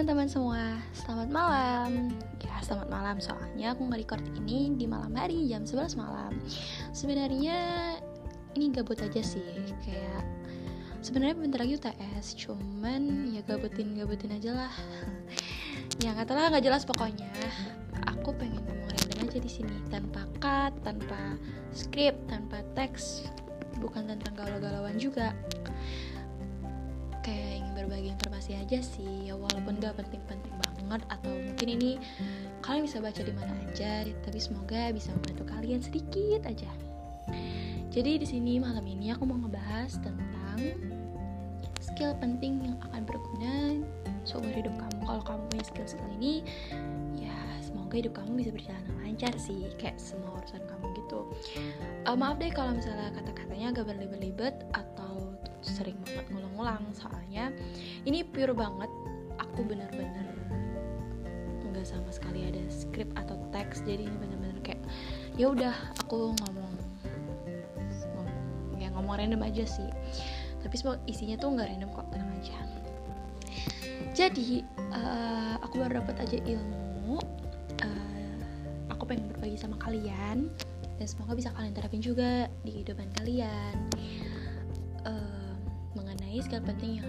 teman-teman semua, selamat malam. Ya selamat malam. Soalnya aku nge-record ini di malam hari jam 11 malam. Sebenarnya ini gabut aja sih Kayak sebenarnya bentar lagi UTS Cuman ya gabutin-gabutin aja lah. Ya gak lah gak jelas pokoknya. Aku pengen ngomong random aja di sini Tanpa cut, tanpa script, tanpa teks Bukan tentang galau-galauan juga kayak ingin berbagi informasi aja sih ya walaupun gak penting-penting banget atau mungkin ini kalian bisa baca di mana aja tapi semoga bisa membantu kalian sedikit aja. Jadi di sini malam ini aku mau ngebahas tentang skill penting yang akan berguna seumur hidup kamu. Kalau kamu punya skill-skill ini ya semoga hidup kamu bisa berjalan lancar sih kayak semua urusan kamu gitu. Uh, maaf deh kalau misalnya kata-katanya agak berlibet-libet sering banget ngulang-ngulang. Soalnya ini pure banget aku bener-bener nggak sama sekali ada skrip atau teks. Jadi ini bener-bener kayak ya udah aku ngomong ngomong ya ngomong random aja sih. Tapi semua isinya tuh nggak random kok tenang aja. Jadi uh, aku baru dapat aja ilmu uh, aku pengen berbagi sama kalian. Dan semoga bisa kalian terapin juga di kehidupan kalian skill penting yang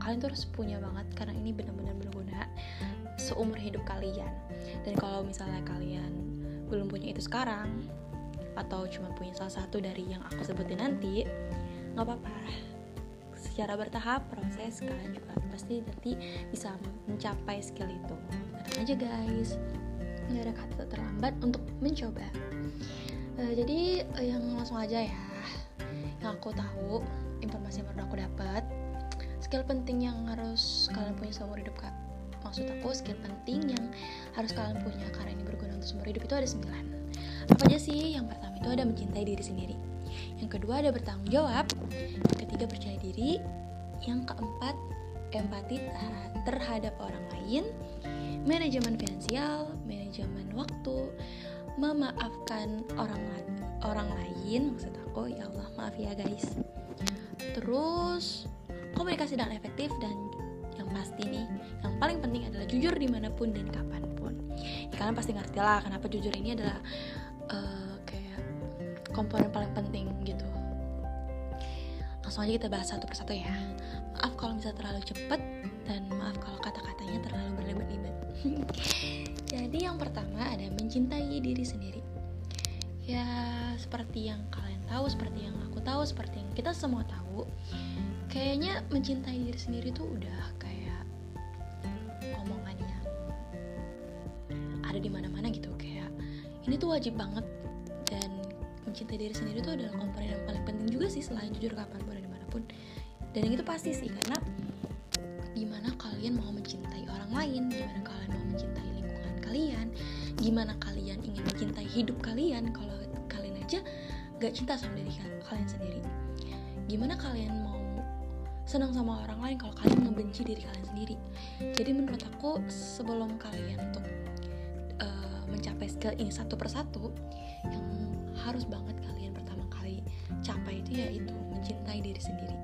kalian tuh harus punya banget karena ini benar-benar berguna seumur hidup kalian. Dan kalau misalnya kalian belum punya itu sekarang atau cuma punya salah satu dari yang aku sebutin nanti nggak apa-apa. Secara bertahap proses kalian juga pasti nanti bisa mencapai skill itu. Tenang aja guys. Nggak ada kata terlambat untuk mencoba. Uh, jadi uh, yang langsung aja ya yang aku tahu informasi yang baru aku dapat skill penting yang harus kalian punya seumur hidup kak. Maksud aku skill penting yang harus kalian punya karena ini berguna untuk seumur hidup itu ada sembilan. Apa aja sih? Yang pertama itu ada mencintai diri sendiri. Yang kedua ada bertanggung jawab. Yang ketiga percaya diri. Yang keempat empati terhadap orang lain. Manajemen finansial manajemen waktu memaafkan orang orang lain maksud aku. Ya Allah maaf ya guys terus komunikasi dengan efektif dan yang pasti nih yang paling penting adalah jujur di mana pun dan kapan pun. Ya, kalian pasti ngerti lah kenapa jujur ini adalah uh, kayak komponen paling penting gitu. Langsung aja kita bahas satu persatu ya. Maaf kalau misalnya terlalu cepet dan maaf kalau kata-katanya terlalu berlibat-libat. Jadi yang pertama ada mencintai diri sendiri. Ya seperti yang kalian tahu seperti yang aku tahu seperti yang kita semua tahu kayaknya mencintai diri sendiri tuh udah kayak omongan yang ada di mana-mana gitu kayak ini tuh wajib banget. Dan mencintai diri sendiri tuh adalah komponen yang paling penting juga sih selain jujur kapan pun dan di mana pun. Dan yang itu pasti sih karena gimana kalian mau mencintai orang lain gimana kalian mau mencintai lingkungan kalian gimana kalian ingin mencintai hidup kalian kalau kalian aja gak cinta sama diri kalian sendiri gimana kalian mau senang sama orang lain kalau kalian ngebenci diri kalian sendiri? Jadi menurut aku sebelum kalian untuk uh, mencapai skill ini satu persatu yang harus banget kalian pertama kali capai itu yaitu mencintai diri sendiri.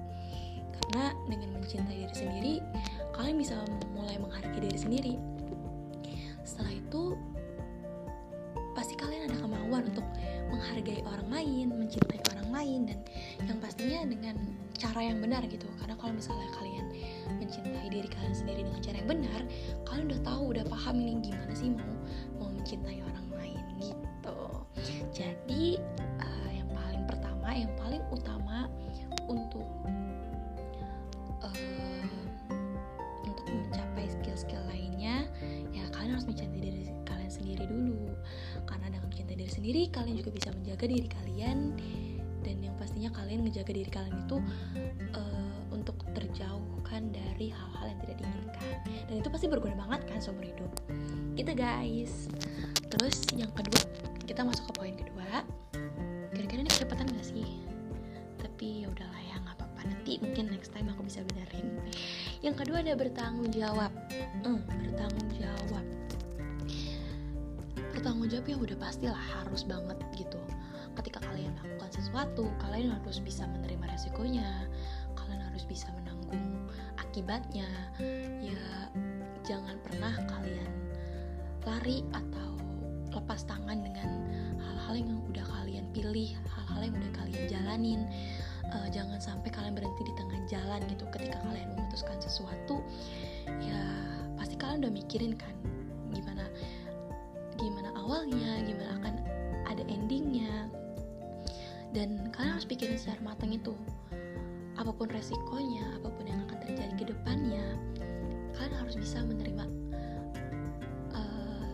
Karena dengan mencintai diri sendiri kalian bisa mulai menghargai diri sendiri. Setelah itu pasti kalian ada kemauan untuk menghargai orang lain, mencintai orang lain dan yang pastinya dengan cara yang benar gitu. Karena kalau misalnya kalian mencintai diri kalian sendiri dengan cara yang benar, kalian udah tahu, udah paham ini gimana sih mau mau mencintai orang lain gitu. Jadi uh, yang paling pertama, yang paling utama untuk uh, untuk mencapai skill-skill lainnya, ya kalian harus mencintai diri kalian sendiri dulu karena dengan mencintai diri sendiri kalian juga bisa menjaga diri kalian dan yang pastinya kalian ngejaga diri kalian itu uh, untuk terjauhkan dari hal-hal yang tidak diinginkan. Dan itu pasti berguna banget kan seumur hidup. Gitu guys. Terus yang kedua kita masuk ke poin kedua. Kira-kira ini kecepatan gak sih? Tapi ya udahlah ya nggak apa-apa. Nanti mungkin next time aku bisa benerin. Yang kedua ada bertanggung jawab. Hmm, bertanggung jawab. Bertanggung jawab ya udah pastilah harus banget gitu ketika kalian melakukan sesuatu kalian harus bisa menerima resikonya. Kalian harus bisa menanggung akibatnya. Ya jangan pernah kalian lari atau lepas tangan dengan hal-hal yang udah kalian pilih hal-hal yang udah kalian jalanin. Uh, jangan sampai kalian berhenti di tengah jalan gitu. Ketika kalian memutuskan sesuatu ya pasti kalian udah mikirin kan gimana gimana awalnya gimana akan ada endingnya dan kalian harus pikirin secara matang itu. Apa pun resikonya apa pun yang akan terjadi ke depannya kalian harus bisa menerima uh,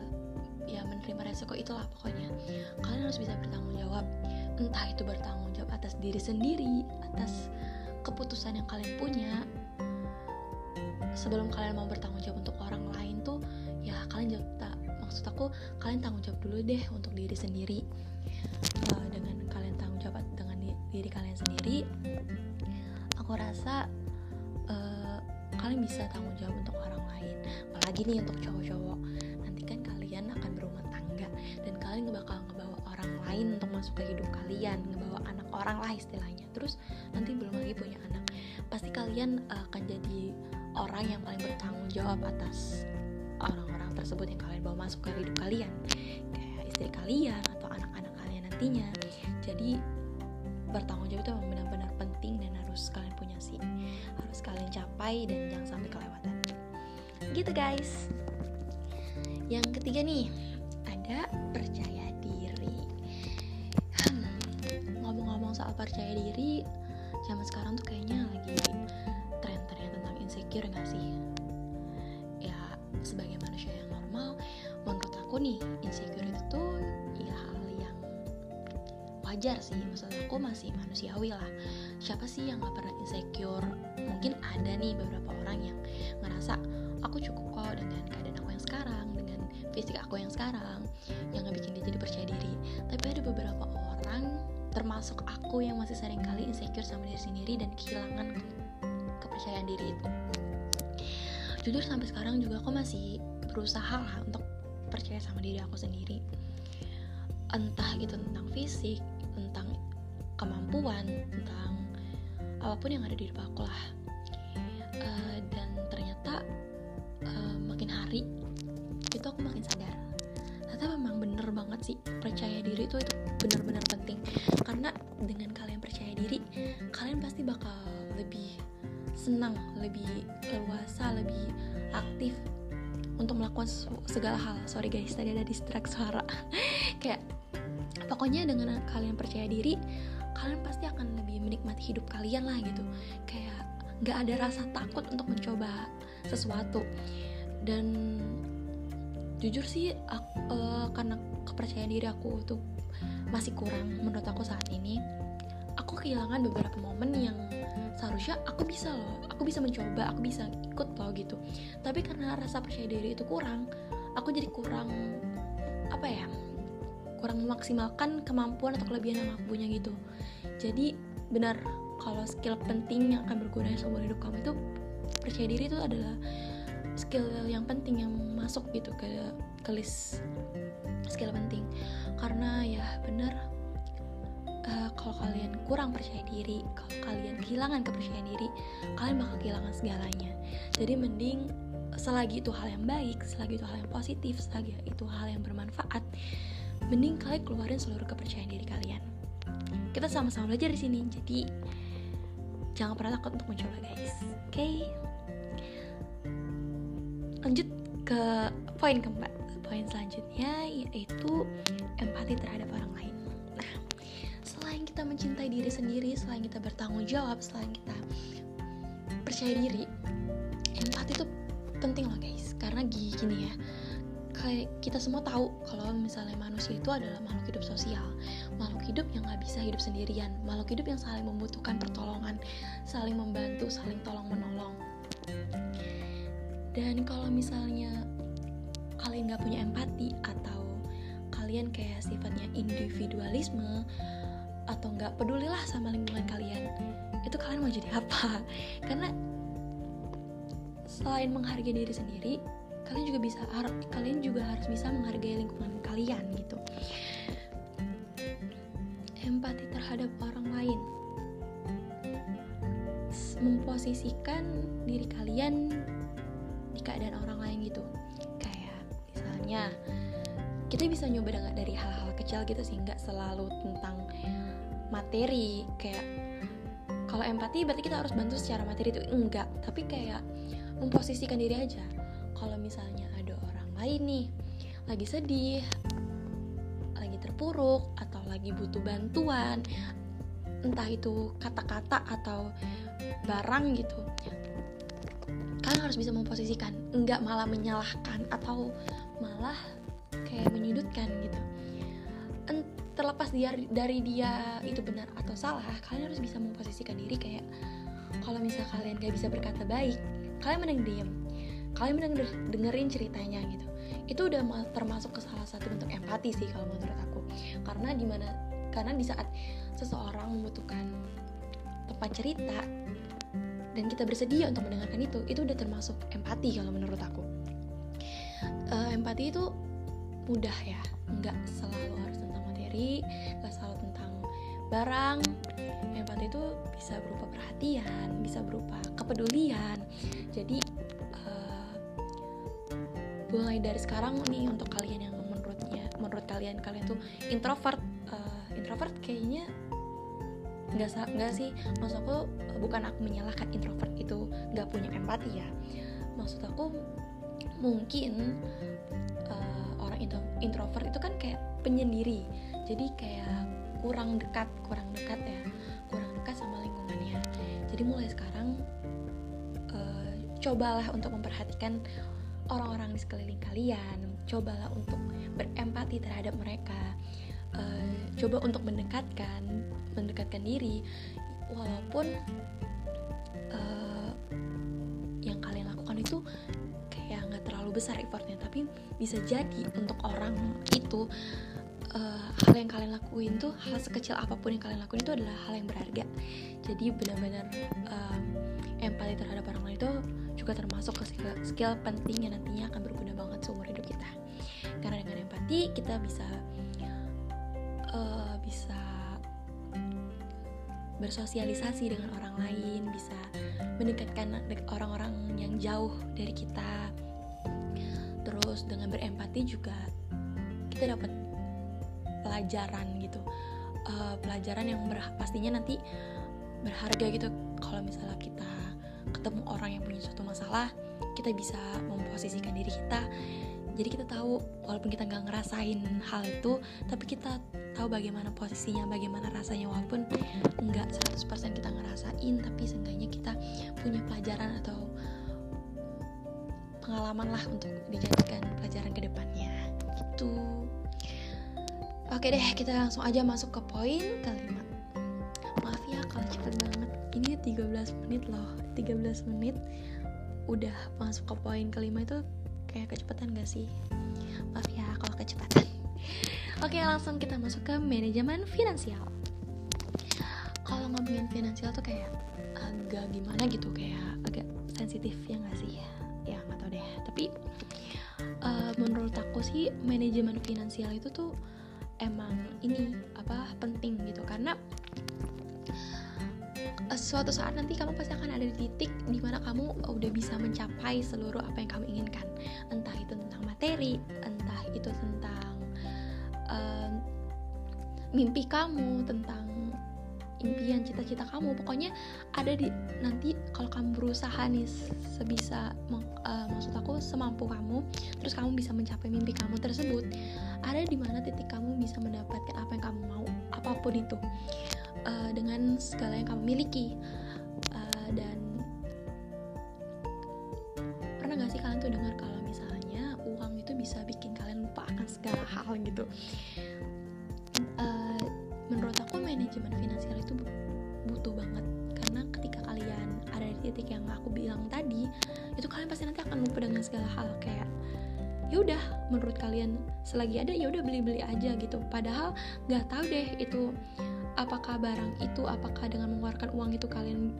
ya menerima resiko itulah pokoknya. Kalian harus bisa bertanggung jawab. Entah itu bertanggung jawab atas diri sendiri atas keputusan yang kalian punya. Sebelum kalian mau bertanggung jawab untuk orang lain tuh ya kalian jawab tak maksud aku kalian tanggung jawab dulu deh untuk diri sendiri diri kalian sendiri aku rasa uh, kalian bisa tanggung jawab untuk orang lain. Apalagi nih untuk cowok-cowok. Nanti kan kalian akan berumah tangga dan kalian bakal ngebawa orang lain untuk masuk ke hidup kalian ngebawa anak orang lah istilahnya. Terus nanti belum lagi punya anak. Pasti kalian uh, akan jadi orang yang paling bertanggung jawab atas orang-orang tersebut yang kalian bawa masuk ke hidup kalian. Kayak istri kalian atau anak-anak kalian nantinya. Jadi bertanggung jawab itu memang benar-benar penting dan harus kalian punya sih. Harus kalian capai dan jangan sampai kelewatan. Gitu guys. Yang ketiga nih ada percaya diri. Hmm, ngomong-ngomong soal percaya diri zaman sekarang tuh kayaknya lagi tren-tren tentang insecure gak sih? Ya sebagai manusia yang normal menurut aku nih insecure itu tuh ya wajar sih maksud aku masih manusiawi lah. Siapa sih yang gak pernah insecure? Mungkin ada nih beberapa orang yang ngerasa aku cukup kok dengan keadaan aku yang sekarang dengan fisik aku yang sekarang yang nggak bikin dia jadi percaya diri. Tapi ada beberapa orang termasuk aku yang masih sering kali insecure sama diri sendiri dan kehilangan kepercayaan diri itu. Jujur sampai sekarang juga aku masih berusaha lah untuk percaya sama diri aku sendiri. Entah itu tentang fisik tentang kemampuan tentang apa pun yang ada di hidup aku lah. Uh, dan ternyata uh, makin hari itu aku makin sadar. Ternyata memang bener banget sih percaya diri itu itu benar-benar penting. Karena dengan kalian percaya diri kalian pasti bakal lebih senang lebih leluasa lebih aktif untuk melakukan segala hal. Sorry guys tadi ada distrak suara. Kayak pokoknya dengan kalian percaya diri kalian pasti akan lebih menikmati hidup kalian lah gitu. Kayak nggak ada rasa takut untuk mencoba sesuatu. Dan jujur sih aku, uh, eh, karena kepercayaan diri aku tuh masih kurang menurut aku saat ini aku kehilangan beberapa momen yang seharusnya aku bisa loh aku bisa mencoba aku bisa ikut loh gitu. Tapi karena rasa percaya diri itu kurang aku jadi kurang apa ya kurang memaksimalkan kemampuan atau kelebihan yang aku punya gitu. Jadi benar kalau skill penting yang akan berguna seumur hidup kamu itu percaya diri itu adalah skill yang penting yang masuk gitu ke ke list skill penting. Karena ya bener uh, kalau kalian kurang percaya diri kalau kalian kehilangan kepercayaan diri kalian bakal kehilangan segalanya. Jadi mending selagi itu hal yang baik selagi itu hal yang positif selagi itu hal yang bermanfaat mending kalian keluarin seluruh kepercayaan diri kalian. Kita sama-sama belajar di sini jadi jangan pernah takut untuk mencoba guys. Oke? Okay? lanjut ke poin keempat. Poin selanjutnya yaitu empati terhadap orang lain. Nah selain kita mencintai diri sendiri selain kita bertanggung jawab selain kita percaya diri empati itu penting loh guys. Karena gini ya kayak kita semua tahu kalau misalnya manusia itu adalah makhluk hidup sosial. Makhluk hidup yang nggak bisa hidup sendirian. Makhluk hidup yang saling membutuhkan pertolongan saling membantu saling tolong menolong. Dan kalau misalnya kalian nggak punya empati atau kalian kayak sifatnya individualisme atau nggak pedulilah sama lingkungan kalian itu kalian mau jadi apa? Karena selain menghargai diri sendiri kalian juga bisa kalian juga harus bisa menghargai lingkungan kalian gitu. Empati terhadap orang lain. Memposisikan diri kalian di keadaan orang lain gitu. Kayak misalnya kita bisa nyoba dari hal-hal kecil gitu sih nggak selalu tentang materi. Kayak kalau empati berarti kita harus bantu secara materi itu enggak. Tapi kayak memposisikan diri aja kalau misalnya ada orang lain nih lagi sedih lagi terpuruk atau lagi butuh bantuan entah itu kata-kata atau barang gitu kalian harus bisa memposisikan enggak malah menyalahkan atau malah kayak menyudutkan gitu. Terlepas dari, dari dia itu benar atau salah kalian harus bisa memposisikan diri kayak kalau misal kalian gak bisa berkata baik kalian mending diem kalian mending dengerin ceritanya gitu. Itu udah termasuk ke salah satu bentuk empati sih kalau menurut aku. Karena di mana karena di saat seseorang membutuhkan tempat cerita dan kita bersedia untuk mendengarkan itu itu udah termasuk empati kalau menurut aku. Uh, empati itu mudah ya. Nggak selalu harus materi gak selalu tentang barang. Empati itu bisa berupa perhatian bisa berupa kepedulian. Jadi mulai dari sekarang nih untuk kalian yang menurutnya menurut kalian kalian tuh introvert uh, introvert kayaknya nggak nggak sih. Maksud aku bukan aku menyalahkan introvert itu nggak punya empati ya. Maksud aku mungkin uh, orang introvert itu kan kayak penyendiri. Jadi kayak kurang dekat kurang dekat ya. Kurang dekat sama lingkungannya. Jadi mulai sekarang uh, cobalah untuk memperhatikan orang-orang di sekeliling kalian cobalah untuk berempati terhadap mereka. Uh, coba untuk mendekatkan mendekatkan diri walaupun uh, yang kalian lakukan itu kayak nggak terlalu besar effortnya tapi bisa jadi untuk orang itu uh, hal yang kalian lakuin tuh hal sekecil apa pun yang kalian lakuin itu adalah hal yang berharga. Jadi benar-benar um, empati terhadap orang lain itu juga termasuk ke skill, skill penting yang nantinya akan berguna banget seumur hidup kita. Karena dengan empati kita bisa uh, bisa bersosialisasi dengan orang lain bisa mendekatkan orang-orang yang jauh dari kita. Terus dengan berempati juga kita dapat pelajaran gitu. Uh, pelajaran yang pastinya nanti berharga gitu kalau misalnya kita ketemu orang yang punya suatu masalah kita bisa memposisikan diri kita jadi kita tahu walaupun kita nggak ngerasain hal itu tapi kita tahu bagaimana posisinya bagaimana rasanya walaupun nggak 100% kita ngerasain tapi seenggaknya kita punya pelajaran atau pengalaman lah untuk dijadikan pelajaran ke depannya gitu Oke deh, kita langsung aja masuk ke poin kelima. Maaf ya kalau cepet banget. Ini 13 menit loh. 13 menit udah masuk ke poin kelima itu kayak kecepatan gak sih? Maaf ya kalau kecepatan. Oke, langsung kita masuk ke manajemen finansial. Kalau ngomongin finansial tuh kayak agak gimana gitu, kayak agak sensitif ya gak sih? Ya nggak tau deh. Tapi uh, menurut aku sih manajemen finansial itu tuh emang ini apa penting gitu karena suatu saat nanti kamu pasti akan ada di titik di mana kamu udah bisa mencapai seluruh apa yang kamu inginkan. Entah itu tentang materi entah itu tentang uh, mimpi kamu tentang impian cita-cita kamu. Pokoknya ada di nanti kalau kamu berusaha nih sebisa uh, maksud aku semampu kamu terus kamu bisa mencapai mimpi kamu tersebut ada di mana titik kamu bisa mendapatkan apa yang kamu mau apa pun itu uh, dengan segala yang kamu miliki. Uh, dan pernah gak sih kalian tuh dengar kalau misalnya uang itu bisa bikin kalian lupa akan segala hal gitu? Uh, menurut aku manajemen finansial dengan segala hal kayak ya udah menurut kalian selagi ada ya udah beli-beli aja gitu. Padahal nggak tahu deh itu apakah barang itu apakah dengan mengeluarkan uang itu kalian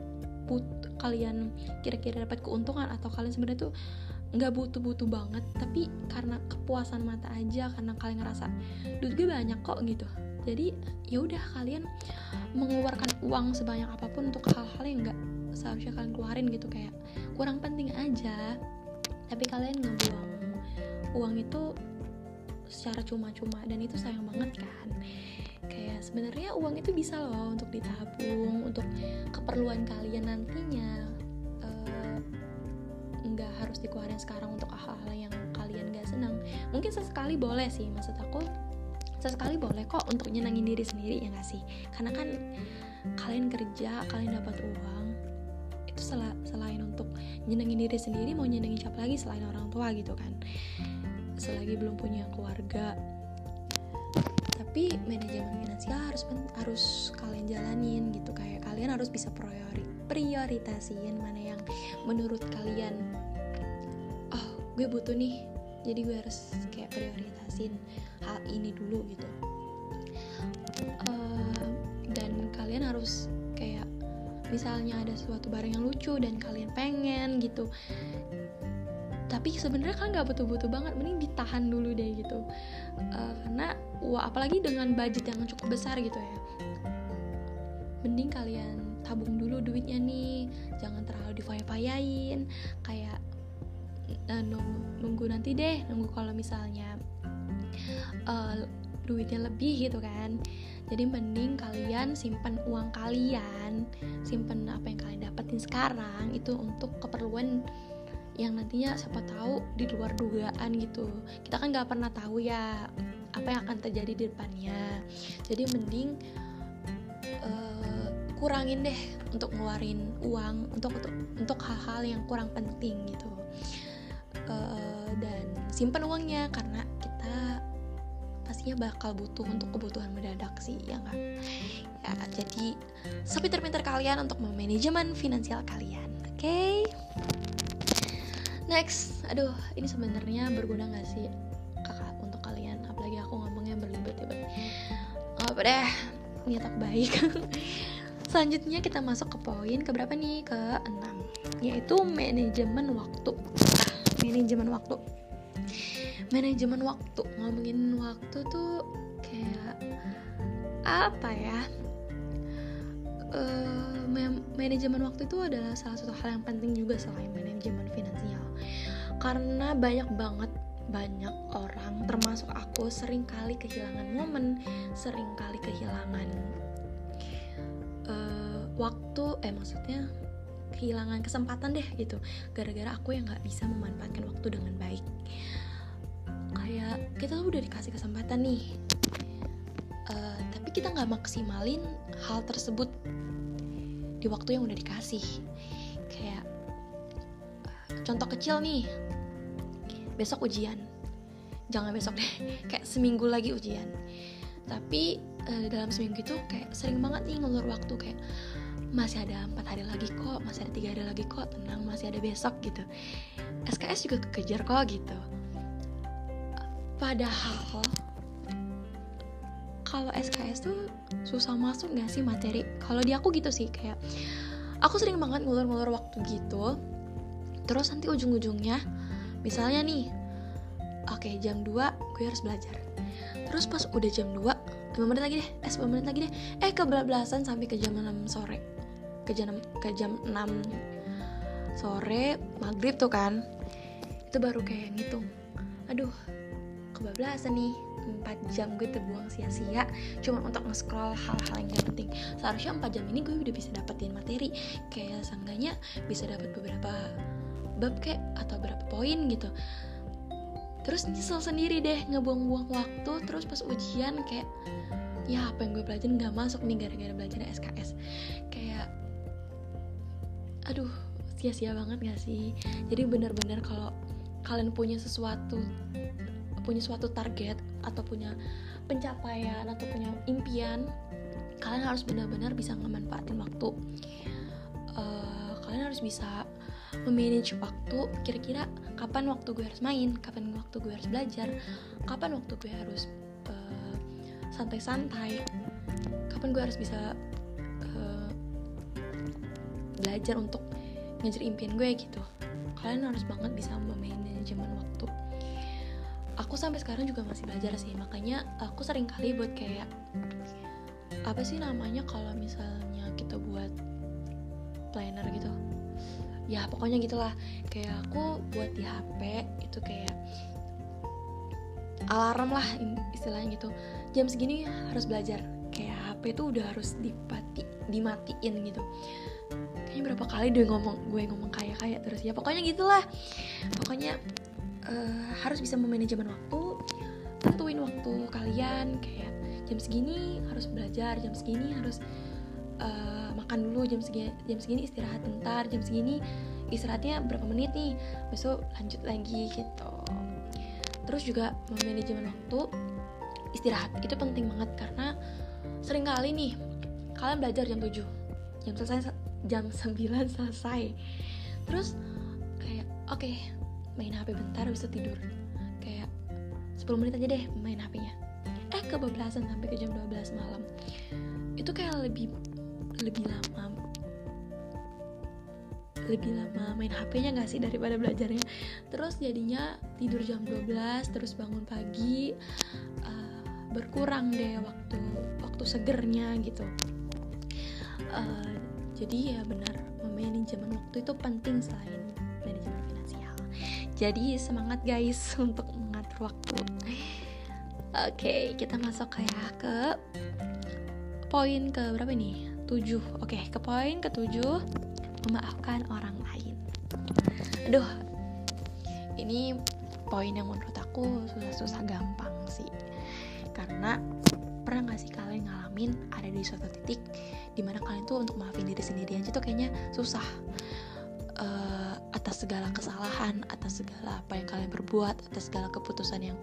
put kalian kira-kira dapat keuntungan atau kalian sebenarnya tuh nggak butuh-butuh banget tapi karena kepuasan mata aja karena kalian ngerasa duit gue banyak kok gitu. Jadi ya udah kalian mengeluarkan uang sebanyak apa pun untuk hal-hal yang nggak seharusnya kalian keluarin gitu kayak kurang penting aja tapi kalian ngebuang. Uang itu secara cuma-cuma dan itu sayang banget kan? Kayak sebenarnya uang itu bisa loh untuk ditabung untuk keperluan kalian nantinya. Uh, nggak harus dikeluarin sekarang untuk hal-hal yang kalian gak senang. Mungkin sesekali boleh sih maksud aku sesekali boleh kok untuk nyenangin diri sendiri ya gak sih? Karena kan kalian kerja kalian dapat uang itu sel selain untuk nyenengin diri sendiri mau nyenengin siapa lagi selain orang tua gitu kan. Selagi belum punya keluarga. Tapi manajemen finansial harus harus kalian jalanin gitu. Kayak kalian harus bisa priori prioritasiin mana yang menurut kalian oh gue butuh nih jadi gue harus kayak prioritasin hal ini dulu gitu misalnya ada suatu barang yang lucu dan kalian pengen gitu. Tapi sebenarnya kan nggak butuh-butuh banget mending ditahan dulu deh gitu. Uh, karena wah apalagi dengan budget yang cukup besar gitu ya. Mending kalian tabung dulu duitnya nih jangan terlalu difaya-fayain. Kayak uh, nunggu, nunggu nanti deh nunggu kalau misalnya uh, duitnya lebih gitu kan. Jadi mending kalian simpan uang kalian simpan apa yang kalian dapetin sekarang itu untuk keperluan yang nantinya siapa tahu di luar dugaan gitu. Kita kan nggak pernah tahu ya apa yang akan terjadi di depannya. Jadi mending uh, kurangin deh untuk ngeluarin uang untuk untuk untuk hal-hal yang kurang penting gitu. Uh, dan simpan uangnya karena kita pastinya bakal butuh untuk kebutuhan mendadak sih ya nggak ya jadi sepinter-pinter kalian untuk memanajemen finansial kalian oke? Okay? next. Aduh ini sebenarnya berguna gak sih kakak untuk kalian? Apalagi aku ngomongnya berlibat-libat apa deh? Niat aku baik. Selanjutnya kita masuk ke poin ke berapa nih? Ke 6 yaitu manajemen waktu. Ah, manajemen waktu manajemen waktu ngomongin waktu tuh kayak apa ya? Uh, manajemen waktu itu adalah salah satu hal yang penting juga selain manajemen finansial. Karena banyak banget banyak orang termasuk aku sering kali kehilangan momen sering kali kehilangan uh, waktu eh maksudnya kehilangan kesempatan deh gitu. Gara-gara aku yang nggak bisa memanfaatkan waktu dengan baik kayak kita tuh udah dikasih kesempatan nih. Uh, tapi kita nggak maksimalin hal tersebut di waktu yang udah dikasih. Kayak contoh kecil nih besok ujian. Jangan besok deh kayak seminggu lagi ujian. Tapi uh, dalam seminggu itu kayak sering banget nih ngulur waktu kayak masih ada empat hari lagi kok masih ada tiga hari lagi kok tenang masih ada besok gitu. SKS juga kekejar kok gitu padahal kalau SKS tuh susah masuk gak sih materi? Kalau di aku gitu sih kayak aku sering banget ngulur-ngulur waktu gitu. Terus nanti ujung-ujungnya misalnya nih oke okay, jam 2 gue harus belajar. Terus pas udah jam 2 5 menit lagi deh eh 10 menit lagi deh eh kebablasan sampai ke jam 6 sore. Ke jam ke jam 6 sore maghrib tuh kan. Itu baru kayak ngitung. Aduh kebablasan nih. 4 jam gue terbuang sia-sia cuma untuk nge-scroll hal-hal yang gak penting. Seharusnya 4 jam ini gue udah bisa dapetin materi. Kayak seenggaknya bisa dapat beberapa bab kayak atau berapa poin gitu. Terus nyesel sendiri deh ngebuang-buang waktu terus pas ujian kayak ya apa yang gue pelajarin nggak masuk nih gara-gara belajar SKS kayak aduh sia-sia banget gak sih? Jadi bener-bener kalau kalian punya sesuatu punya suatu target atau punya pencapaian atau punya impian kalian harus benar-benar bisa ngemanfaatin waktu. Uh, kalian harus bisa memanage waktu kira-kira kapan waktu gue harus main kapan waktu gue harus belajar kapan waktu gue harus uh, santai-santai kapan gue harus bisa uh, belajar untuk ngejar impian gue gitu. Kalian harus banget bisa waktu aku sampai sekarang juga masih belajar sih. Makanya aku sering kali buat kayak apa sih namanya kalau misalnya kita buat planner gitu? Ya pokoknya gitulah. Kayak aku buat di HP itu kayak alarm lah istilahnya gitu. Jam segini harus belajar. Kayak HP itu udah harus dipati dimatiin gitu. Kayaknya berapa kali dia ngomong gue ngomong kayak kayak terus. Ya pokoknya gitulah. Pokoknya uh, harus bisa memanajemen waktu tentuin waktu kalian kayak jam segini harus belajar jam segini harus uh, makan dulu jam segini jam segini istirahat bentar jam segini istirahatnya berapa menit nih besok lanjut lagi gitu. Terus juga memanajemen waktu istirahat itu penting banget karena sering kali nih kalian belajar jam 7 jam selesai jam 9 selesai. Terus kayak oke okay, main HP bentar bisa tidur. Kayak 10 menit aja deh main HP-nya eh kebablasan sampai ke jam 12 malam. Itu kayak lebih lebih lama. Lebih lama main HP-nya gak sih daripada belajarnya? Terus jadinya tidur jam 12 terus bangun pagi uh, berkurang deh waktu waktu segernya gitu. Uh, jadi ya benar manajemen waktu itu penting selain jadi semangat guys untuk mengatur waktu. Oke okay, kita masuk kayak ke poin ke berapa nih 7 oke okay, ke poin ke 7 memaafkan orang lain. Aduh ini poin yang menurut aku susah-susah gampang sih. Karena pernah gak sih kalian ngalamin ada di suatu titik di mana kalian tuh untuk maafin diri sendiri aja tuh kayaknya susah uh, atas segala kesalahan atas segala apa yang kalian berbuat atas segala keputusan yang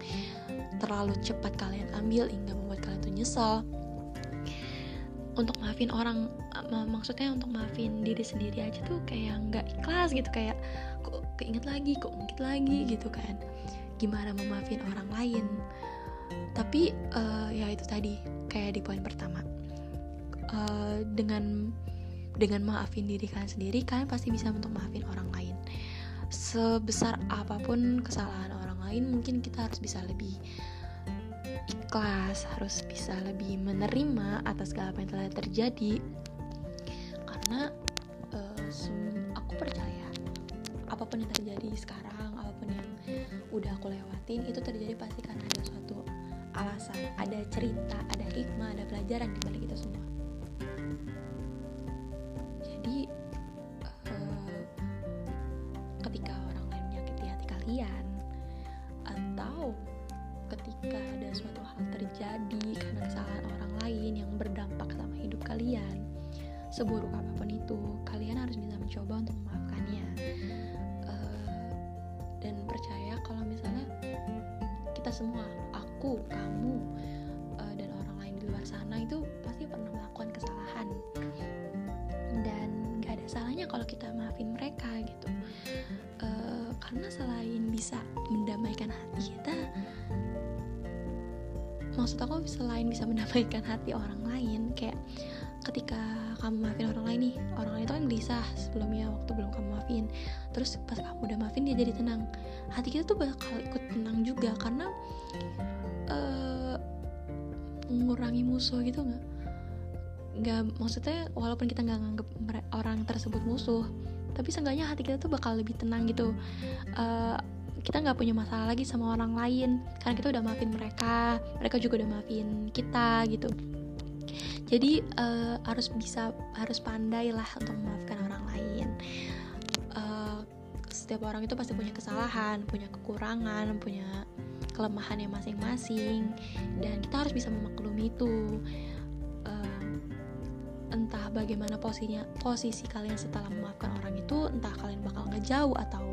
terlalu cepat kalian ambil hingga membuat kalian tuh nyesal. Untuk maafin orang maksudnya untuk maafin diri sendiri aja tuh kayak nggak ikhlas gitu kayak kok keinget lagi kok ungkit lagi gitu kan. Gimana memaafin orang lain? Tapi uh, ya itu tadi kayak di poin pertama. Uh, dengan dengan maafin diri kalian sendiri kalian pasti bisa untuk maafin orang lain. Sebesar apa pun kesalahan orang lain mungkin kita harus bisa lebih ikhlas harus bisa lebih menerima atas segala apa yang telah terjadi. Karena uh, aku percaya apa pun yang terjadi sekarang apa pun yang udah aku lewatin itu terjadi pasti karena ada suatu alasan ada cerita ada hikmah ada pelajaran di balik itu semua selain bisa mendamaikan hati orang lain. Kayak ketika kamu maafin orang lain nih orang lain itu kan gelisah sebelumnya waktu belum kamu maafin. Terus pas kamu udah maafin dia jadi tenang. Hati kita tuh bakal ikut tenang juga karena uh, mengurangi musuh gitu nggak? Nggak maksudnya walaupun kita nggak nganggep orang tersebut musuh tapi seenggaknya hati kita tuh bakal lebih tenang gitu. Uh, kita nggak punya masalah lagi sama orang lain. Karena kita udah maafin mereka mereka juga udah maafin kita gitu. Jadi uh, harus bisa harus pandai lah untuk memaafkan orang lain. Uh, setiap orang itu pasti punya kesalahan punya kekurangan punya kelemahannya masing-masing. Dan kita harus bisa memaklumi itu. Uh, entah bagaimana posisinya posisi kalian setelah memaafkan orang itu entah kalian bakal ngejauh atau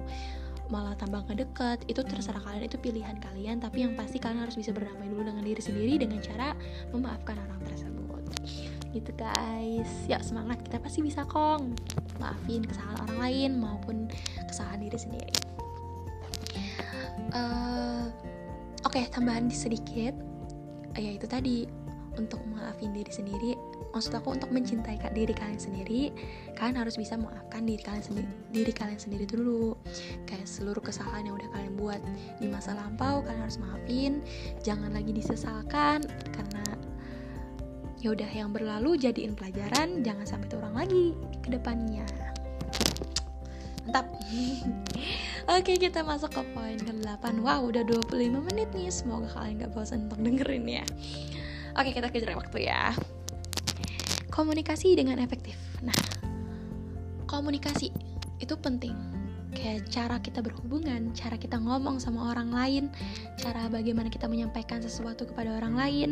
malah tambah ngedeket itu terserah kalian itu pilihan kalian. Tapi yang pasti kalian harus bisa berdamai dulu dengan diri sendiri dengan cara memaafkan orang tersebut. Gitu guys. Ya semangat. Kita pasti bisa kong. Maafin kesalahan orang lain maupun kesalahan diri sendiri. Uh, oke okay, tambahan sedikit. Ya itu tadi. Untuk maafin diri sendiri maksud aku untuk mencintai diri kalian sendiri kalian harus bisa memaafkan diri kalian sendiri diri kalian sendiri dulu. Kayak seluruh kesalahan yang udah kalian buat di masa lampau kalian harus maafin. Jangan lagi disesalkan karena ya udah yang berlalu jadiin pelajaran jangan sampai terulang lagi ke depannya. Mantap. Oke kita masuk ke poin ke-8 wow udah 25 menit nih. Semoga kalian gak bosan untuk dengerin ya. Oke kita kejar waktu ya komunikasi dengan efektif nah komunikasi itu penting kayak cara kita berhubungan, cara kita ngomong sama orang lain, cara bagaimana kita menyampaikan sesuatu kepada orang lain,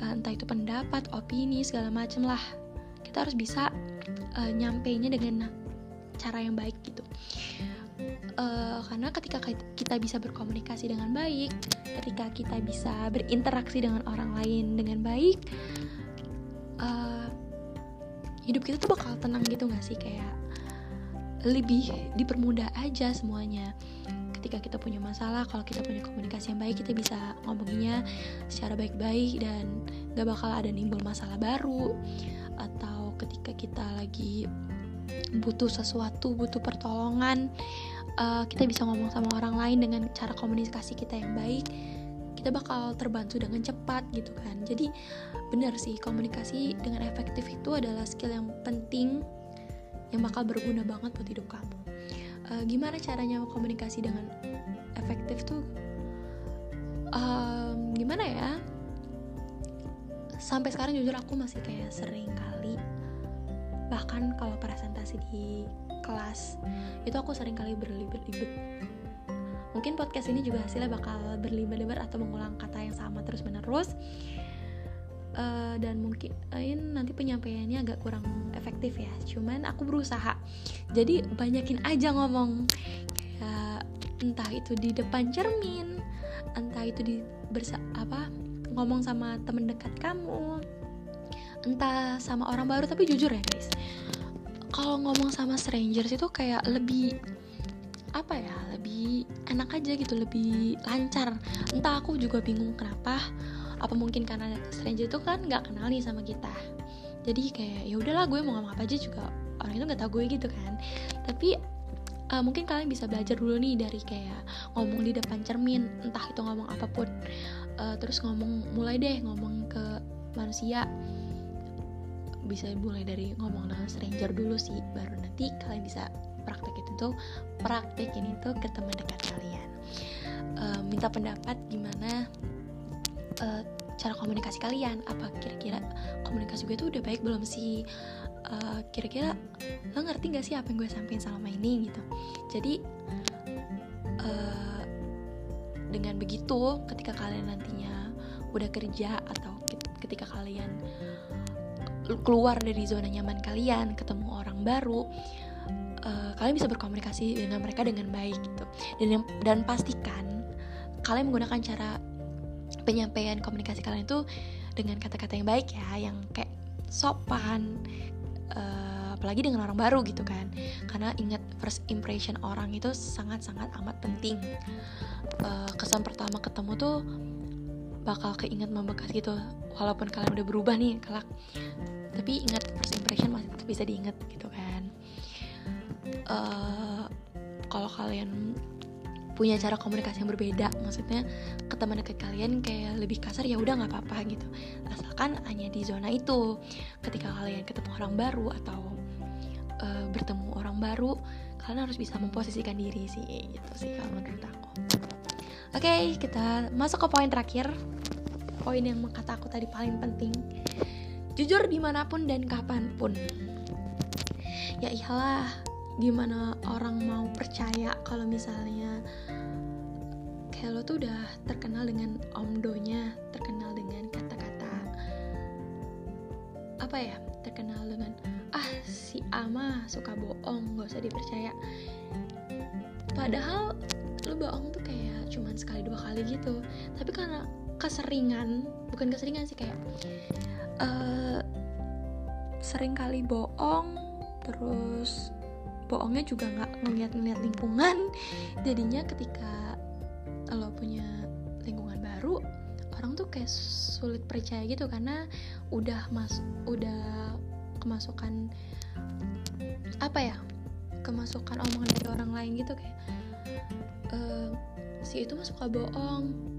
eh, entah itu pendapat, opini, segala macem lah. Kita harus bisa uh, nyampainya dengan cara yang baik gitu. Uh, karena ketika kita bisa berkomunikasi dengan baik, ketika kita bisa berinteraksi dengan orang lain dengan baik, uh, hidup kita tuh bakal tenang gitu gak sih? Kayak lebih dipermudah aja semuanya. Ketika kita punya masalah kalau kita punya komunikasi yang baik kita bisa ngomonginnya secara baik-baik dan gak bakal ada nimbul masalah baru. Atau ketika kita lagi butuh sesuatu butuh pertolongan uh, kita bisa ngomong sama orang lain dengan cara komunikasi kita yang baik kita bakal terbantu dengan cepat gitu kan. Jadi benar sih komunikasi dengan efektif itu adalah skill yang penting yang bakal berguna banget buat hidup kamu. Uh, gimana caranya komunikasi dengan efektif tuh? Um, gimana ya? Sampai sekarang jujur aku masih kayak sering kali bahkan kalau presentasi di kelas itu aku sering kali berlibet-libet. Mungkin podcast ini juga hasilnya bakal berlibat-libat atau mengulang kata yang sama terus menerus uh, dan mungkin uh, nanti penyampaiannya agak kurang efektif ya. Cuman aku berusaha. Jadi banyakin aja ngomong. Kayak entah itu di depan cermin entah itu di bersa apa ngomong sama temen dekat kamu entah sama orang baru tapi jujur ya guys. Kalau ngomong sama strangers itu kayak lebih apa ya lebih enak aja gitu lebih lancar. Entah aku juga bingung kenapa apa mungkin karena stranger itu kan nggak kenal nih sama kita. Jadi kayak ya udahlah gue mau ngomong apa aja juga orang itu nggak tahu gue gitu kan. Tapi uh, mungkin kalian bisa belajar dulu nih dari kayak ngomong di depan cermin entah itu ngomong apa pun. Uh, terus ngomong mulai deh ngomong ke manusia. Bisa mulai dari ngomong dengan stranger dulu sih baru nanti kalian bisa praktek itu praktekin itu ke teman dekat kalian. Uh, minta pendapat gimana uh, cara komunikasi kalian. Apa kira-kira komunikasi gue tuh udah baik belum sih? Uh, kira-kira lo ngerti gak sih apa yang gue sampaikan selama ini gitu. Jadi uh, dengan begitu ketika kalian nantinya udah kerja atau ketika kalian keluar dari zona nyaman kalian ketemu orang baru uh, kalian bisa berkomunikasi dengan mereka dengan baik gitu. Dan dan pastikan kalian menggunakan cara penyampaian komunikasi kalian itu dengan kata-kata yang baik ya yang kayak sopan uh, apalagi dengan orang baru gitu kan. Karena ingat first impression orang itu sangat-sangat amat penting. Uh, kesan pertama ketemu tuh bakal keinget membekas gitu walaupun kalian udah berubah nih kelak. Tapi ingat first impression masih tetap bisa diingat gitu kan. Uh, kalau kalian punya cara komunikasi yang berbeda. Maksudnya ke teman dekat kalian kayak lebih kasar ya udah nggak apa-apa gitu. Asalkan hanya di zona itu. Ketika kalian ketemu orang baru atau uh, bertemu orang baru kalian harus bisa memposisikan diri sih gitu sih kalau menurut aku. Oke okay, kita masuk ke poin terakhir. Poin yang kata aku tadi paling penting. Jujur di mana pun dan kapan pun. Ya iyalah gimana orang mau percaya kalau misalnya kayak lo tuh udah terkenal dengan omdonya terkenal dengan kata-kata apa ya terkenal dengan ah si Ama suka bohong gak usah dipercaya. Padahal lo bohong tuh kayak cuman sekali dua kali gitu. Tapi karena keseringan bukan keseringan sih kayak uh, sering kali bohong terus bohongnya juga nggak ngeliat-ngeliat lingkungan. Jadinya ketika lo punya lingkungan baru orang tuh kayak sulit percaya gitu karena udah mas udah kemasukan apa ya kemasukan omongan dari orang lain gitu kayak e, si itu mah suka bohong